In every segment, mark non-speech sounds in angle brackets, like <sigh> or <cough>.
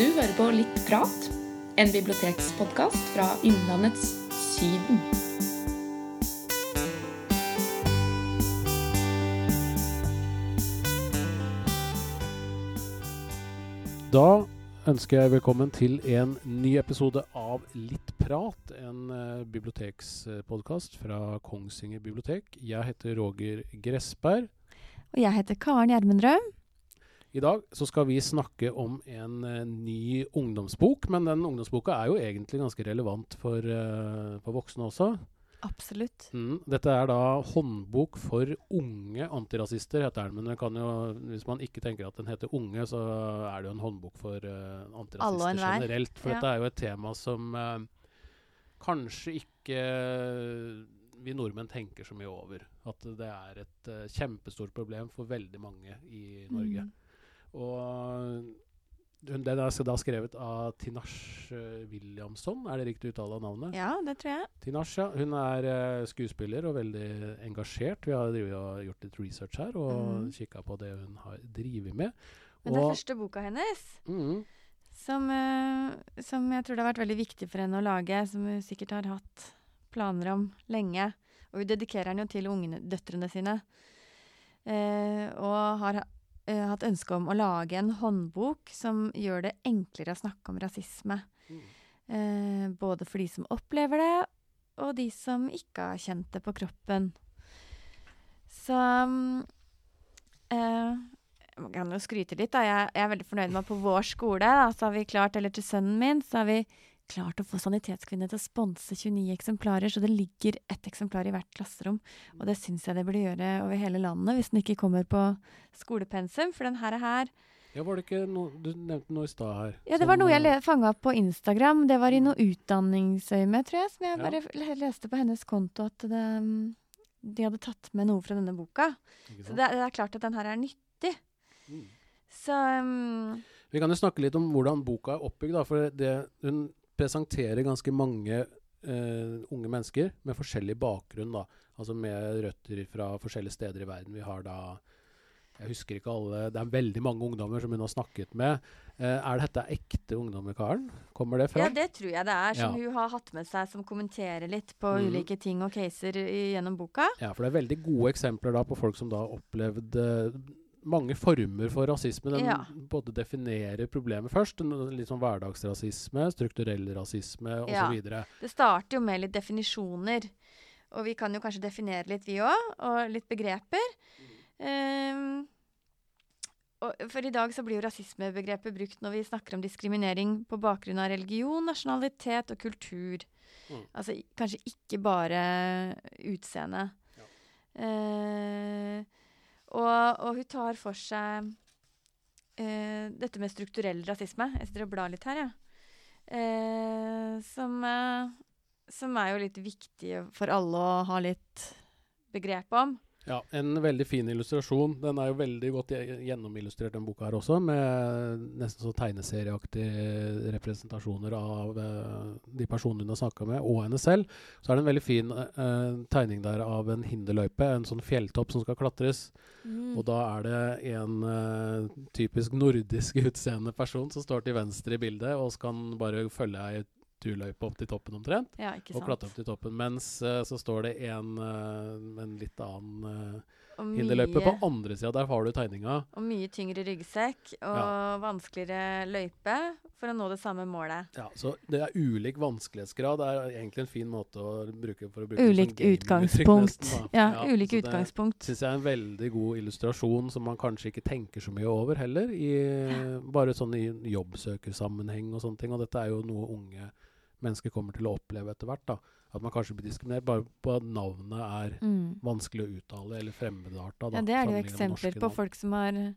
Du hører på Litt prat, en bibliotekspodkast fra Innlandets Syden. Da ønsker jeg velkommen til en ny episode av Litt prat, en uh, bibliotekspodkast fra Kongsvinger bibliotek. Jeg heter Roger Gressberg. Og jeg heter Karen Gjermundrød. I dag så skal vi snakke om en uh, ny ungdomsbok, men den ungdomsboka er jo egentlig ganske relevant for, uh, for voksne også. Absolutt. Mm. Dette er da håndbok for unge antirasister, heter den. Men den kan jo, hvis man ikke tenker at den heter unge, så er det jo en håndbok for uh, antirasister generelt. For ja. dette er jo et tema som kanskje ikke vi nordmenn tenker så mye over. At det er et kjempestort problem for veldig mange i Norge. Mm. Og den er da skrevet av Tinash Williamson, er det riktig uttale av navnet? Ja, det tror jeg. Tinash, ja. Hun er uh, skuespiller og veldig engasjert. Vi har gjort litt research her og mm. kikka på det hun har drevet med. Men er første boka hennes, mm. som, uh, som, jeg tror det har vært veldig viktig for henne å lage, som hun sikkert har hatt planer om lenge Og hun dedikerer den jo til ungene, døtrene sine. Uh, og har uh, hatt ønske om å lage en håndbok som gjør det enklere å snakke om rasisme. Mm. Uh, både for de som opplever det, og de som ikke har kjent det på kroppen. Så um, Jeg kan jo skryte litt. da. Jeg, jeg, er veldig fornøyd med at på vår skole da, så har vi klart, eller til sønnen min, så har vi klart å få Sanitetskvinnene til å sponse 29 eksemplarer, så det ligger ett eksemplar i hvert klasserom. Og det syns jeg det burde gjøre over hele landet, hvis den ikke kommer på skolepensum. For den her er her. Ja, var det ikke noe Du nevnte noe i stad her. Ja, det var noe jeg fanga opp på Instagram. Det var i noe utdanningsøyemed, tror jeg, som jeg bare ja. leste på hennes konto at det, de hadde tatt med noe fra denne boka. Så det, det, er klart at den her er nyttig. Mm. Så um, Vi kan jo snakke litt om hvordan boka er oppbygd. Da, for det, hun presenterer ganske mange uh, unge mennesker med forskjellig bakgrunn. Da. Altså med røtter fra forskjellige steder i verden. Vi har da jeg husker ikke alle, Det er veldig mange ungdommer som hun har snakket med. Uh, er dette ekte ungdommer, Karen? Kommer det fra? Ja, det tror jeg det er. Som ja. hun har hatt med seg, som kommenterer litt på mm. ulike ting og caser i, gjennom boka. Ja, for det er veldig gode eksempler da på folk som da opplevde uh, mange former for rasisme. Den ja. både definerer problemet først. Litt sånn hverdagsrasisme, strukturell rasisme osv. Ja. Det starter jo med litt definisjoner. Og vi kan jo kanskje definere litt, vi òg. Og litt begreper. Um, og for i dag så blir jo rasismebegrepet brukt når vi snakker om diskriminering på bakgrunn av religion, nasjonalitet og kultur. Mm. Altså kanskje ikke bare utseende. Ja. Uh, og, og, hun tar for seg uh, dette med strukturell rasisme. Jeg sitter og blar litt her, jeg. Ja. Uh, som, uh, som, er jo litt viktig for alle å ha litt begrep om. Ja, en veldig fin illustrasjon. Den er jo veldig godt gjennomillustrert, den boka her også, med nesten sånn tegneserieaktige representasjoner av uh, de personene hun har snakka med, og henne selv. Så er det en veldig fin uh, tegning der av en hinderløype, en sånn fjelltopp som skal klatres. Mm. Og da er det en uh, typisk nordisk <laughs> utseende person som står til venstre i bildet, og skal bare følge ei turløype opp til toppen omtrent. Ja, og klatre opp til toppen. Mens uh, så står det en uh, en litt annen uh, hinderløype på andre sida. Der har du tegninga. Og mye tyngre ryggsekk og Ja. vanskeligere løype for å nå det samme målet. Ja, så det er ulik vanskelighetsgrad. Det er egentlig en fin måte å bruke for å bruke Ulikt sånn utgangspunkt. nesten, ja, Ja, ulik utgangspunkt. Det syns jeg er en veldig god illustrasjon som man kanskje ikke tenker så mye over heller. I, bare sånn i jobbsøkersammenheng og sånne ting. Og dette er jo noe unge mennesker kommer til å oppleve etter hvert. da. At man kanskje blir diskriminert bare på at navnet er Mm. vanskelig å uttale, eller fremmedarta. da, Ja, det er jo eksempler på navn. folk som har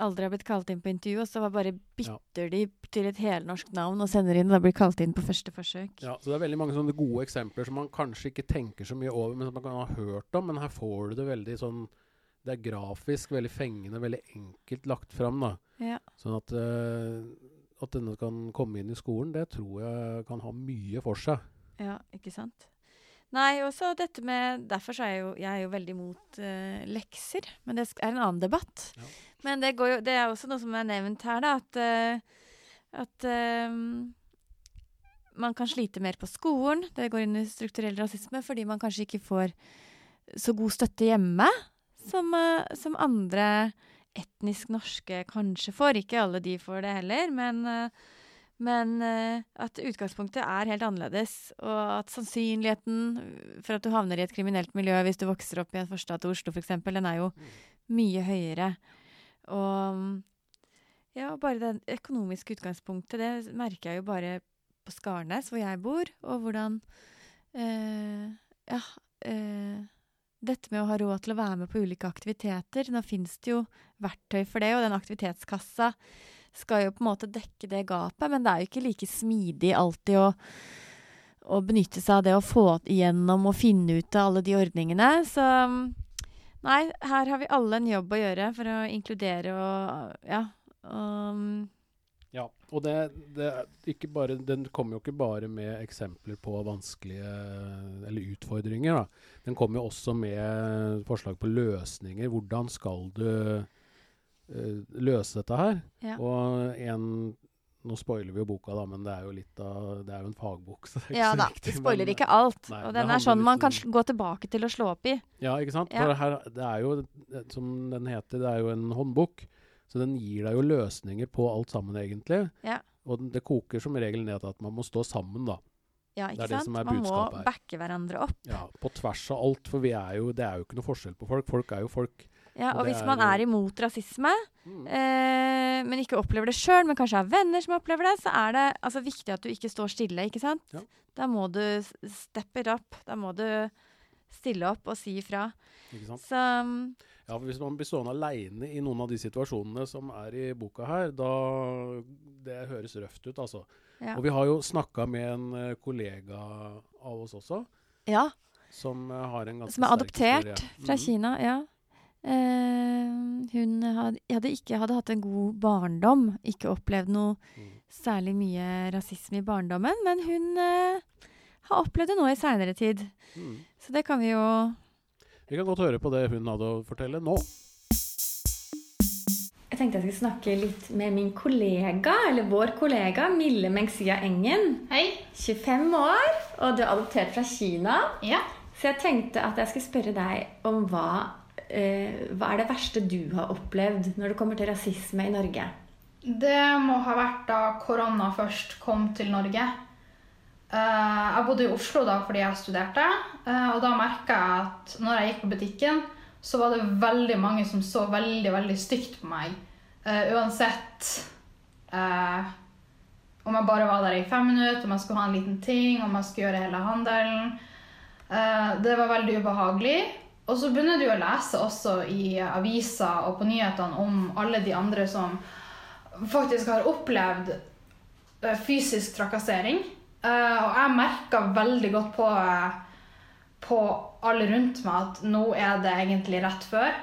aldri har blitt kalt inn på intervju, og så bare bytter de til et helnorsk navn og sender inn, og da blir kalt inn på første forsøk. Ja, så Det er veldig mange sånne gode eksempler som man kanskje ikke tenker så mye over, men som man kan ha hørt om. Men her får du det veldig sånn Det er grafisk veldig fengende, veldig enkelt lagt fram. da. Ja. Sånn at, uh, at denne kan komme inn i skolen, det tror jeg kan ha mye for seg. Ja, ikke sant? Nei, også dette med Derfor så er jeg jo, jeg er jo veldig imot uh, lekser. Men det er en annen debatt. Ja. Men det, går jo, det er også noe som er nevnt her, da. At, uh, At eh, man kan slite mer på skolen. Det går inn i strukturell rasisme fordi man kanskje ikke får så god støtte hjemme som, uh, som andre etnisk norske kanskje får. Ikke alle de får det heller, men, eh, men eh, at utgangspunktet er helt annerledes. Og at sannsynligheten for at du havner i et kriminelt miljø hvis du vokser opp i en forstad til Oslo f.eks., den er jo mye høyere. Og ja, bare det økonomiske utgangspunktet, det merker jeg jo bare på Skarnes, hvor jeg bor, og hvordan øh, Ja. Eh, dette med å ha råd til å være med på ulike aktiviteter. Nå fins det jo verktøy for det, og den aktivitetskassa skal jo på en måte dekke det gapet, men det er jo ikke like smidig alltid å, å benytte seg av det å få igjennom og finne ut av alle de ordningene. Så nei, her har vi alle en jobb å gjøre for å inkludere og ja. Ja, og det, det, bare, den kommer jo ikke bare med eksempler på vanskelige eller utfordringer. Da. Den kommer jo også med forslag på løsninger. Hvordan skal du uh, løse dette her? ja. Og en Nå spoiler vi jo boka, da, men det er jo litt av Det er jo en fagbok. Så det er ikke ja så da, riktig. vi spoiler men- ikke alt. Nei, og den er sånn man kan gå tilbake til å slå opp i. Ja, ikke sant? Ja. For her, det er jo, som den heter, det er jo en håndbok. Så den gir deg jo løsninger på alt sammen, egentlig. Ja. Og den- det koker som regel ned til at man må stå sammen, da. Ja, Det ikke er det sant? som er Man må backe hverandre opp. Ja, På tvers av alt, for vi er jo, det er jo ikke noe forskjell på folk. Folk er jo folk. Ja, Og og hvis er man er imot rasisme, Mm. eh, men ikke opplever det sjøl, men kanskje har venner som opplever det, så er det altså, viktig at du ikke står stille, ikke sant? Ja. Da må du steppe step it up. Da må du stille opp og si ifra. Så um, Ja, for Hvis man blir stående aleine i noen av de situasjonene som er i boka her, da Det høres røft ut, altså. ja. Og vi har jo snakka med en eh, kollega av oss også, ja. som eh, har en ganske Som er adoptert historie. fra mm. Kina, ja. Uh, hun hadde, hadde ikke hadde hatt en god barndom, ikke opplevd noe Mm. særlig mye rasisme i barndommen, men hun eh, har opplevd det nå i seinere tid. Mm. Så det kan vi jo Vi kan godt høre på det hun hadde å fortelle nå. Jeg tenkte jeg skulle snakke litt med min kollega, eller vår kollega, Mille Mengsia Engen. Hei. 25 år, og du er adoptert fra Kina. Ja. Så jeg tenkte at jeg skulle spørre deg om hva, eh, hva er det verste du har opplevd når det kommer til rasisme i Norge? Det må ha vært da korona først kom til Norge. Eh, jeg bodde i Oslo da fordi jeg studerte, eh, og da merka jeg at når jeg gikk på butikken, så var det veldig mange som så veldig, veldig stygt på meg. Eh, uansett om jeg bare var der i fem minutter, om jeg skulle ha en liten ting, om jeg skulle gjøre hele handelen. Det var veldig ubehagelig. Og så begynner du å lese også i aviser og på nyhetene om alle de andre som faktisk har opplevd fysisk trakassering. Eh, og jeg merka veldig godt på, eh, på alle rundt meg at nå er det egentlig rett før.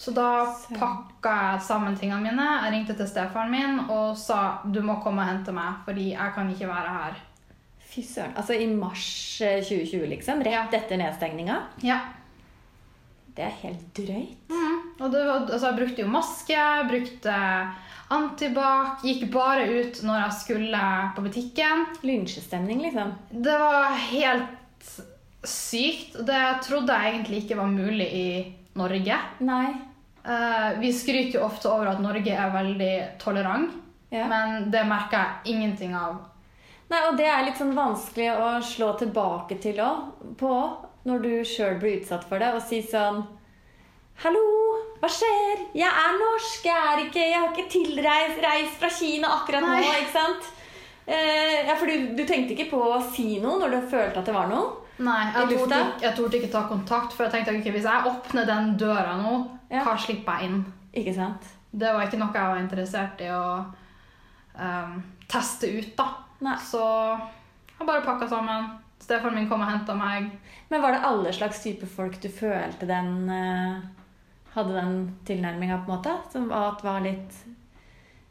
Så da pakka jeg sammen tingene mine. Jeg ringte til stefaren min og sa du må komme og hente meg, fordi jeg kan ikke være her. Fy søren. Altså i mars eh, 2020, liksom? Rett etter nedstengninga? Ja. Det er helt drøyt. Mm. Og det altså, jeg brukte jo maske, brukte antibac, gikk bare ut når jeg skulle på butikken. Lynsjestemning, liksom. Det var helt sykt. Det trodde jeg egentlig ikke var mulig i Norge. Nei. Eh, vi skryter jo ofte over at Norge er veldig tolerant, Ja. men det merker jeg ingenting av. Nei, og det er litt sånn vanskelig å slå tilbake til òg, på, når du sjøl blir utsatt for det, og si sånn Hallo, hva skjer? Jeg er norsk, jeg er ikke Jeg har ikke tilreist reist fra Kina akkurat nå, ikke sant? Eh, ja, for du, du tenkte ikke på å si noe når du følte at det var noe? Nei, jeg torde, jeg torde ikke ta kontakt, for jeg tenkte okay, hvis jeg åpner den døra nå, Ja. hva slipper jeg inn? Ikke sant? Det var ikke noe jeg var interessert i å um, teste ut, da. Nei. Så jeg bare pakka sammen. Stefaren min kom og henta meg. Men var det alle slags type folk du følte den eh, Hadde den tilnærminga, på en måte? Som at var litt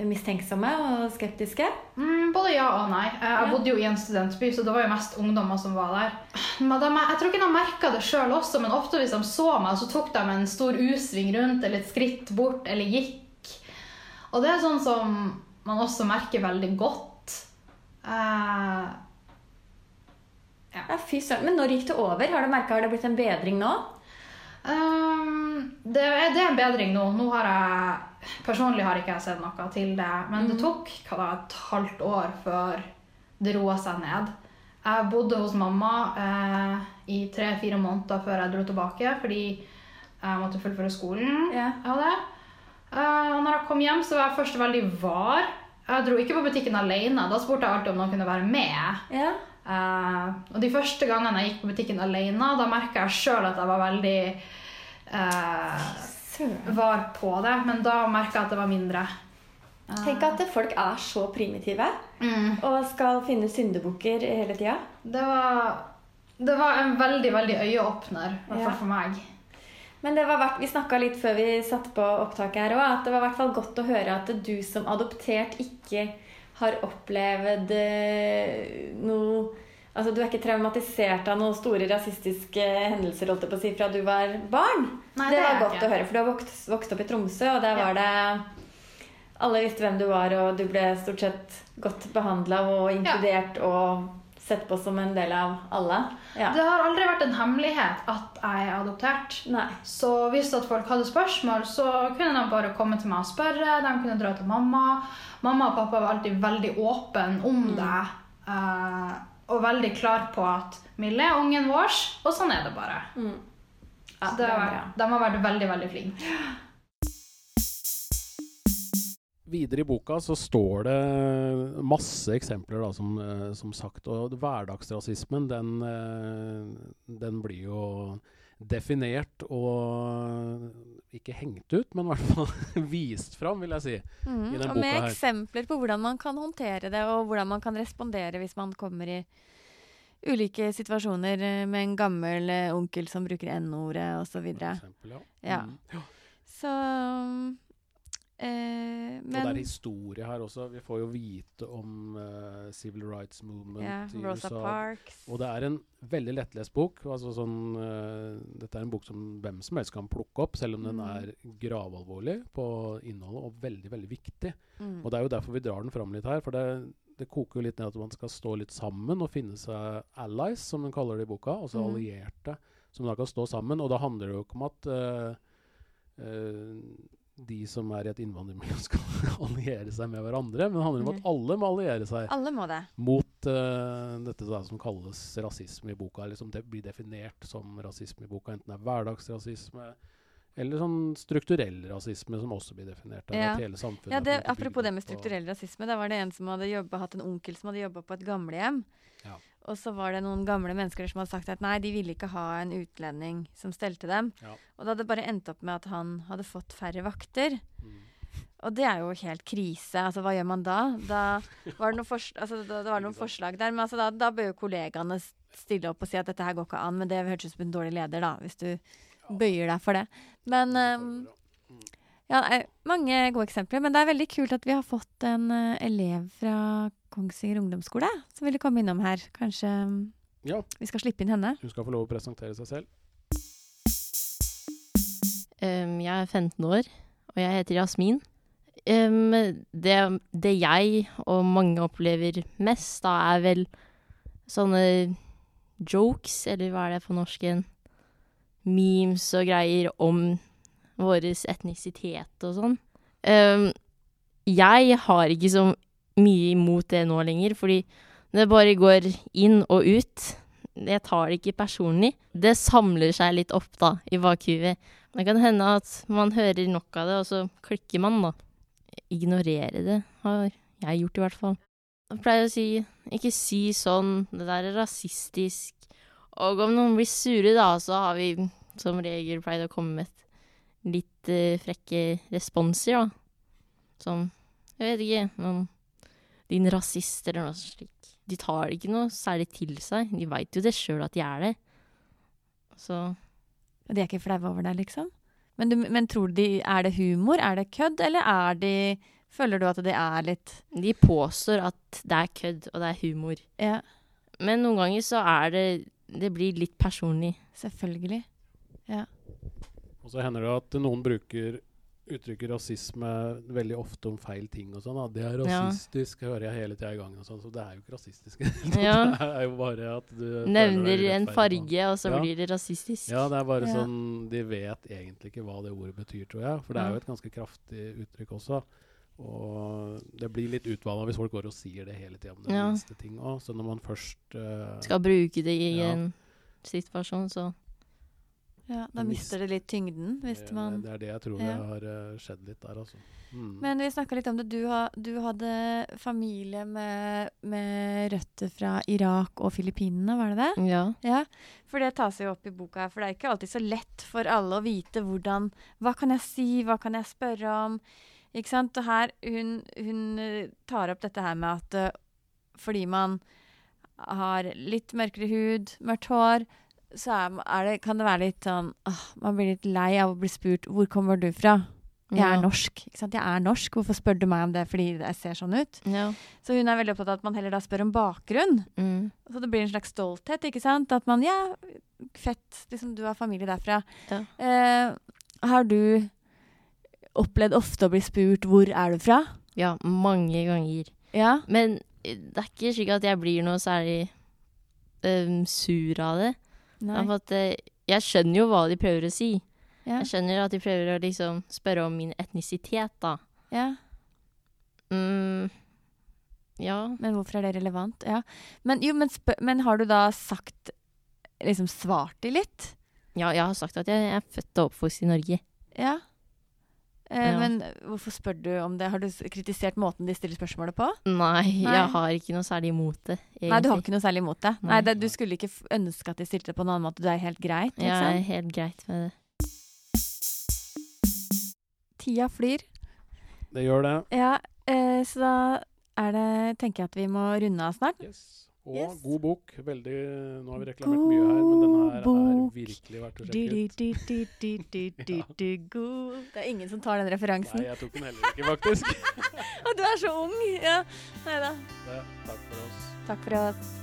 mistenksomme og skeptiske? Mm, både ja og nei. Eh, Jeg Ja. bodde jo i en studentby, så det var jo mest ungdommer som var der. Men de, jeg tror ikke de merka det sjøl også, men ofte hvis de så meg, så tok de en stor U-sving rundt eller et skritt bort eller gikk. Og det er sånn som man også merker veldig godt. Eh, Ja, fy søren. Men når gikk det over? Har du merka har det blitt en bedring nå? Ehm, det, er, det er en bedring nå. Nå har jeg Personlig har ikke jeg sett noe til det, men det tok hva da, et halvt år før det roa seg ned. Jeg bodde hos mamma eh, i tre-fire måneder før jeg dro tilbake, fordi jeg måtte fullføre skolen. Yeah. Eh, og når jeg kom hjem, så var jeg først veldig var. Jeg dro ikke på butikken alene. Da spurte jeg alltid om noen kunne være med. Ja. Eh, og de første gangene jeg gikk på butikken alene, da merka jeg sjøl at jeg var veldig uh, var på det, men da merka jeg at det var mindre. Uh, Tenk at folk er så primitive mm, og skal finne syndebukker hele tida. det, var, det var en veldig, veldig øyeåpner, i hvert Ja. for meg. Men det var verdt, vi snakka litt før vi satte på opptaket her òg, at det var i hvert fall godt å høre at du som adoptert ikke har opplevd eh, noe Altså, Du er ikke traumatisert av noen store rasistiske hendelser holdt jeg på å si, fra du var barn? Nei, det det var godt ikke. å høre, for du har vokst, vokst opp i Tromsø, og der Ja. var det Alle visste hvem du var, og du ble stort sett godt behandla og inkludert og sett på som en del av alle. Ja. Det har aldri vært en hemmelighet at jeg er adoptert. Nei. Så hvis at folk hadde spørsmål, så kunne de bare komme til meg og spørre. De kunne dra til mamma. Mamma og pappa var alltid veldig åpne om det. Uh, og veldig klar på at Mille er ungen vår, og sånn er det bare. Mm. Ja, Så det det var, de har vært veldig, veldig flinke. Videre i boka så står det masse eksempler, da, som, eh, som sagt. Og hverdagsrasismen, den, eh, den blir jo definert og ikke hengt ut, men i hvert fall <laughs> vist fram, vil jeg si. Mm. i den Og boka med her. eksempler på hvordan man kan håndtere det, og hvordan man kan respondere hvis man kommer i ulike situasjoner eh, med en gammel onkel som bruker n-ordet osv. ja. Ja. Mm. Så eh, Og det er historie her også. Vi får jo vite om uh, Civil Rights Movement ja, i Rosa USA. Parks. Og det er en veldig lettlest bok. Altså sånn, uh, dette er en bok som hvem som helst kan plukke opp, selv om den Mm. er gravalvorlig på innholdet og veldig veldig viktig. Mm. Og Det er jo derfor vi drar den fram litt her. For det, det koker jo litt ned at man skal stå litt sammen og finne seg allies, som hun kaller det i boka. Altså Mm. allierte som da kan stå sammen. Og da handler det jo ikke om at uh, eh, de som er i et innvandrermiljø <laughs> skal alliere seg med hverandre, men det handler om at alle må alliere seg Alle må det. mot uh, dette da, som kalles rasisme i boka, eller som det blir definert som rasisme i boka, enten det er hverdagsrasisme eller sånn strukturell rasisme, som også blir definert. Der, Ja. At hele samfunnet Ja, det, apropos det med strukturell rasisme. Da var det en som hadde jobbet, hatt en onkel som hadde jobba på et gamlehjem. Ja. Og så var det noen gamle mennesker som hadde sagt at nei, de ville ikke ha en utlending som stelte dem. Ja. Og det hadde bare endt opp med at han hadde fått færre vakter. Mm. Og det er jo helt krise. Altså, hva gjør man da? Da <laughs> var det noen, for, altså, da, da var noen forslag der. Men altså, da, da bør jo kollegaene stille opp og si at dette her går ikke an. Men det hørtes ut som en dårlig leder, da, hvis du bøyer deg for det. Men ehm, ja, er mange gode eksempler. Men det er veldig kult at vi har fått en eh, elev fra Kongsvinger ungdomsskole som ville komme innom her. Kanskje mm, Ja, vi skal slippe inn henne? hun skal få lov å presentere seg selv. Um, jeg er 15 år, og jeg heter Jasmin. Um, det, det jeg og mange opplever mest, da, er vel sånne jokes, eller hva er det på norsk igjen? Memes og greier om vår etnisitet og sånn. Um, jeg har ikke så mye imot det nå lenger, fordi det bare går inn og ut. Jeg tar det ikke personlig. Det samler seg litt opp da, i bakhuet. Det kan hende at man hører nok av det, og så klikker man, da. Ignorere det har jeg gjort, i hvert fall. Jeg pleier å si ikke si sånn, det der er rasistisk. Og om noen blir sure, da, så har vi som regel pleid å komme med litt uh, frekke responser, da. Som Jeg vet ikke, noen Din rasist, eller noe slikt. De tar det ikke noe særlig til seg. De veit jo det sjøl at de er det. Så Og de er ikke flaue over deg, liksom? Men, du, men tror de, er det humor? Er det kødd? Eller er de Føler du at det er litt De påstår at det er kødd, og det er humor. Ja, Men noen ganger så er det Det blir litt personlig. selvfølgelig. Ja. Og så hender det at noen bruker uttrykker rasisme veldig ofte om feil ting og sånn. Det er Ja. rasistisk, hører jeg hele tida i gangen. og sånn, Så det er jo ikke rasistisk. <laughs> Ja. det er jo bare at du Nevner en farge, og så Ja. blir det rasistisk. Ja, det er bare Ja. sånn De vet egentlig ikke hva det ordet betyr, tror jeg. For det er jo et ganske kraftig uttrykk også. Og det blir litt utvanna hvis folk går og sier det hele tida om den Ja. minste ting òg. Så når man først uh, Skal bruke det i Ja. en situasjon, så Ja, da mister det litt tyngden hvis det, man det er det jeg tror Ja. det har eh, skjedd litt der, altså. Mm. Men vi snakka litt om det. Du, ha, du hadde familie med, med røtter fra Irak og Filippinene, var det det? ja. Ja, for det tas jo opp i boka her. For det er ikke alltid så lett for alle å vite hvordan Hva kan jeg si, hva kan jeg spørre om? Ikke sant? Og her, hun, hun eh, tar opp dette her med at eh, fordi man har litt mørkere hud, mørkt hår, så det, kan det være litt sånn åh, Man blir litt lei av å bli spurt 'Hvor kommer du fra?' Jeg er norsk. ikke sant? Jeg er norsk. Hvorfor spør du meg om det fordi jeg ser sånn ut? Ja. Så hun er veldig opptatt av at man heller da spør om bakgrunn. Mm. Så det blir en slags stolthet, ikke sant? At man Ja, fett, liksom du har familie derfra. Ja. Eh, har du opplevd ofte å bli spurt 'hvor er du fra'? ja, mange ganger. Ja. Men eh, det er ikke slik at jeg blir noe særlig um, sur av det. for at, eh, jeg skjønner jo hva de prøver å si. Ja. Jeg skjønner at de prøver å liksom spørre om min etnisitet, da. ja. Mm, ja. Men hvorfor er det relevant? Ja. Men, jo, men, men har du da sagt Liksom svart de litt? ja, jeg har sagt at jeg er født og oppvokst i Norge. Ja. Eh, Ja. Men hvorfor spør du om det? Har du kritisert måten de stiller spørsmålet på? Nei, Nei. jeg har ikke noe særlig imot det. Egentlig. Nei, du har ikke noe særlig imot det? Nei, Nei. det, Du skulle ikke ønske at de stilte det på en annen måte? Du er helt greit? Jeg er Liksom? helt greit med det. Tida flyr. Det gjør det. Ja, eh, så da er det Tenker jeg at vi må runde av snart. Yes. Og Yes. god bok. Veldig Nå har vi reklamert mye her, men denne her er virkelig verdt å sjekke ut. god. Det er ingen som tar den referansen. Nei, jeg tok den heller ikke, faktisk. <laughs> Og du er så ung! Ja. Nei da. Takk for oss. Takk for oss.